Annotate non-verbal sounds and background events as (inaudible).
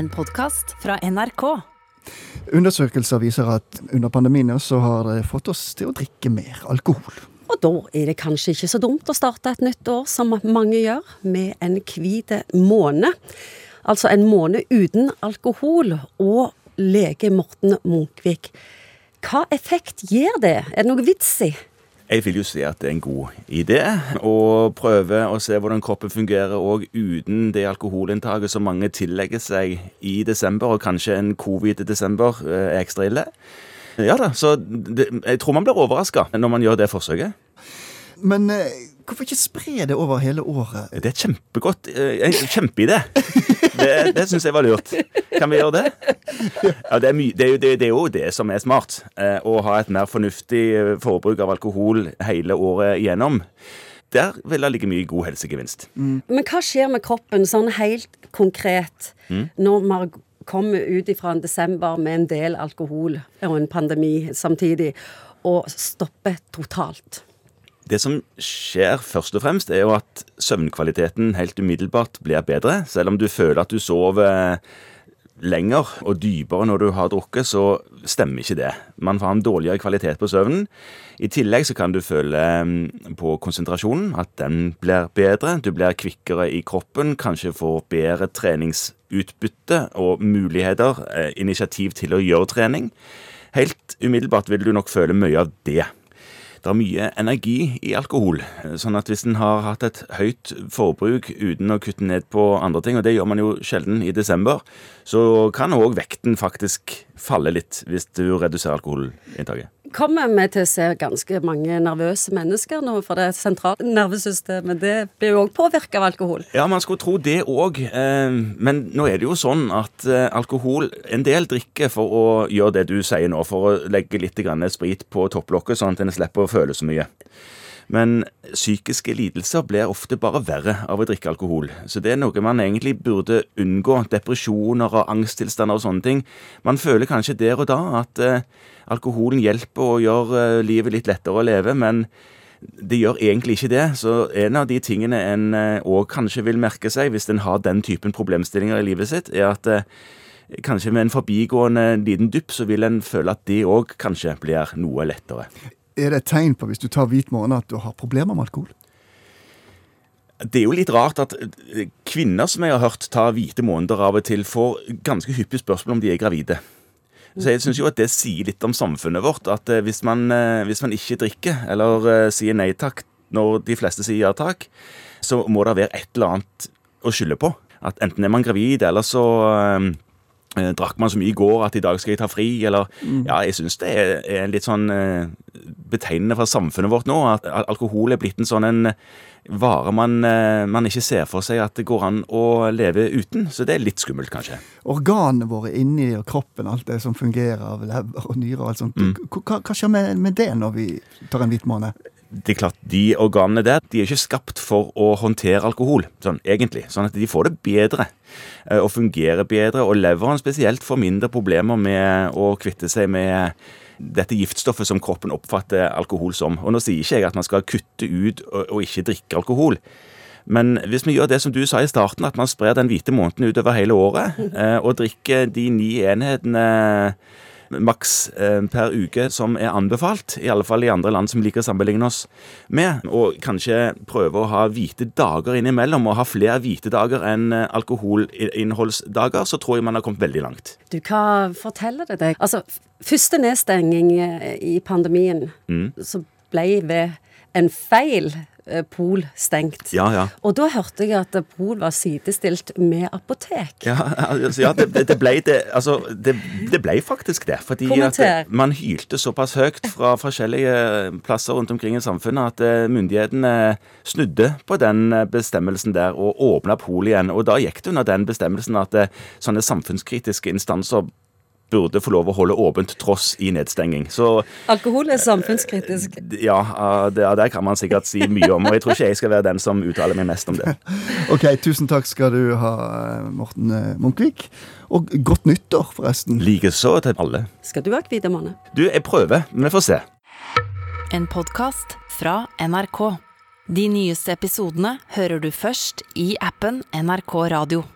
en podkast fra NRK. Undersøkelser viser at under pandemien så har det fått oss til å drikke mer alkohol. Og da er det kanskje ikke så dumt å starte et nytt år, som mange gjør, med en hvit måned. Altså en måned uten alkohol. Og lege Morten Munkvik, hva effekt gir det? Er det noe vits i? Jeg vil jo si at det er en god idé å prøve å se hvordan kroppen fungerer òg uten det alkoholinntaket som mange tillegger seg i desember, og kanskje en covid-desember er ekstra ille. Ja da, så det, jeg tror man blir overraska når man gjør det forsøket. Men eh, hvorfor ikke spre det over hele året? Det er kjempegodt eh, En kjempeidé. Det, det syns jeg var lurt. Kan vi gjøre det? Ja, det er, my, det, er jo, det, det er, jo, det, som er smart. Eh, å ha et mer fornuftig eh, forbruk av alkohol hele året igjennom. Der vil det ligge mye god helsegevinst. Mm. Men hva skjer med kroppen sånn helt konkret mm. når man kommer ut fra en desember med en del alkohol og en pandemi samtidig, og stopper totalt? Det som skjer først og fremst, er jo at søvnkvaliteten helt umiddelbart blir bedre. Selv om du føler at du sover lenger og dypere når du har drukket, så stemmer ikke det. Man får en dårligere kvalitet på søvnen. I tillegg så kan du føle mm, på konsentrasjonen at den blir bedre. Du blir kvikkere i kroppen, kanskje får bedre treningsutbytte og muligheter, eh, initiativ til å gjøre trening. Helt umiddelbart vil du nok føle mye av det det er mye energi i alkohol. Sånn at hvis en har hatt et høyt forbruk uten å kutte ned på andre ting, og det gjør man jo sjelden i desember, så kan òg vekten faktisk falle litt hvis du reduserer alkoholinntaket kommer vi til å se ganske mange nervøse mennesker nå, for det sentrale nervesystemet det blir jo òg påvirka av alkohol? Ja, man skulle tro det òg. Eh, men nå er det jo sånn at eh, alkohol En del drikker for å gjøre det du sier nå, for å legge litt sprit på topplokket, sånn at en slipper å føle så mye. Men psykiske lidelser blir ofte bare verre av å drikke alkohol. Så det er noe man egentlig burde unngå. Depresjoner og angsttilstander og sånne ting. Man føler kanskje der og da at eh, alkoholen hjelper og gjør eh, livet litt lettere å leve, men det gjør egentlig ikke det. Så en av de tingene en òg eh, kanskje vil merke seg hvis en har den typen problemstillinger i livet sitt, er at eh, kanskje med en forbigående liten dupp, så vil en føle at det òg kanskje blir noe lettere. Er det et tegn på, hvis du tar hvit måne, at du har problemer med alkohol? Det er jo litt rart at eh, kvinner som jeg har hørt tar hvite måneder av og til, får ganske hyppige spørsmål om de er gravide. Så jeg syns jo at det sier litt om samfunnet vårt. At eh, hvis man, eh, hvis man ikke drikker, eller sier nei takk når de fleste sier ja takk, så må det være et eller annet å skylde på. At enten er man gravid, eller så drakk man så mye i går at i dag skal jeg ta fri, eller mm. Ja, jeg syns det er, er, litt sånn betegnende for samfunnet vårt nå, at alkohol er blitt en sånn en vare man, eh, man, ikke ser for seg at det går an å leve uten. Så det er litt skummelt, kanskje. Organene våre inni og kroppen, alt det som fungerer av lever og nyrer og alt sånt, mm. hva, hva, skjer med, med det når vi tar en hvit måned? det er klart, De organene der de er ikke skapt for å håndtere alkohol, sånn egentlig. Sånn at de får det bedre eh, og fungerer bedre. Og leveren spesielt får mindre problemer med å kvitte seg med dette giftstoffet som kroppen oppfatter alkohol som. Og Nå sier ikke jeg at man skal kutte ut og, og ikke drikke alkohol. Men hvis vi gjør det som du sa i starten, at man sprer den hvite måneden utover hele året, (laughs) eh, og drikker de ni enhetene maks eh, per uke som er anbefalt, i alle fall i andre land som liker å sammenligne oss med. Og kanskje prøve å ha hvite dager innimellom, og ha flere hvite dager enn eh, alkoholinnholdsdager, så tror jeg man har kommet veldig langt. Du, hva forteller det deg? Altså, første nedstenging eh, i pandemien, mm. så ble ved en feil Pol stengt. Ja, ja. Og da hørte jeg at Pol var sidestilt med apotek. Ja, altså, ja det, det, ble det Altså, det, det ble faktisk det. Fordi at man hylte såpass høyt fra forskjellige plasser rundt omkring i samfunnet at eh, myndighetene snudde på den eh, bestemmelsen der og åpna Pol igjen. Og da gikk det under den bestemmelsen at sånne samfunnskritiske instanser burde få lov å holde åpent tross i nedstenging. Så, Alkohol er samfunnskritisk? Ja, det, det, kan man sikkert si mye om. Og jeg tror ikke jeg skal være den som uttaler meg mest om det. (laughs) ok, tusen takk skal du ha, Morten eh, Munkvik. Og godt nyttår, forresten. Likeså til alle. Skal du ha hvite måned? Du, jeg prøver, men vi får se. En podkast fra NRK. De nyeste episodene hører du først i appen NRK Radio.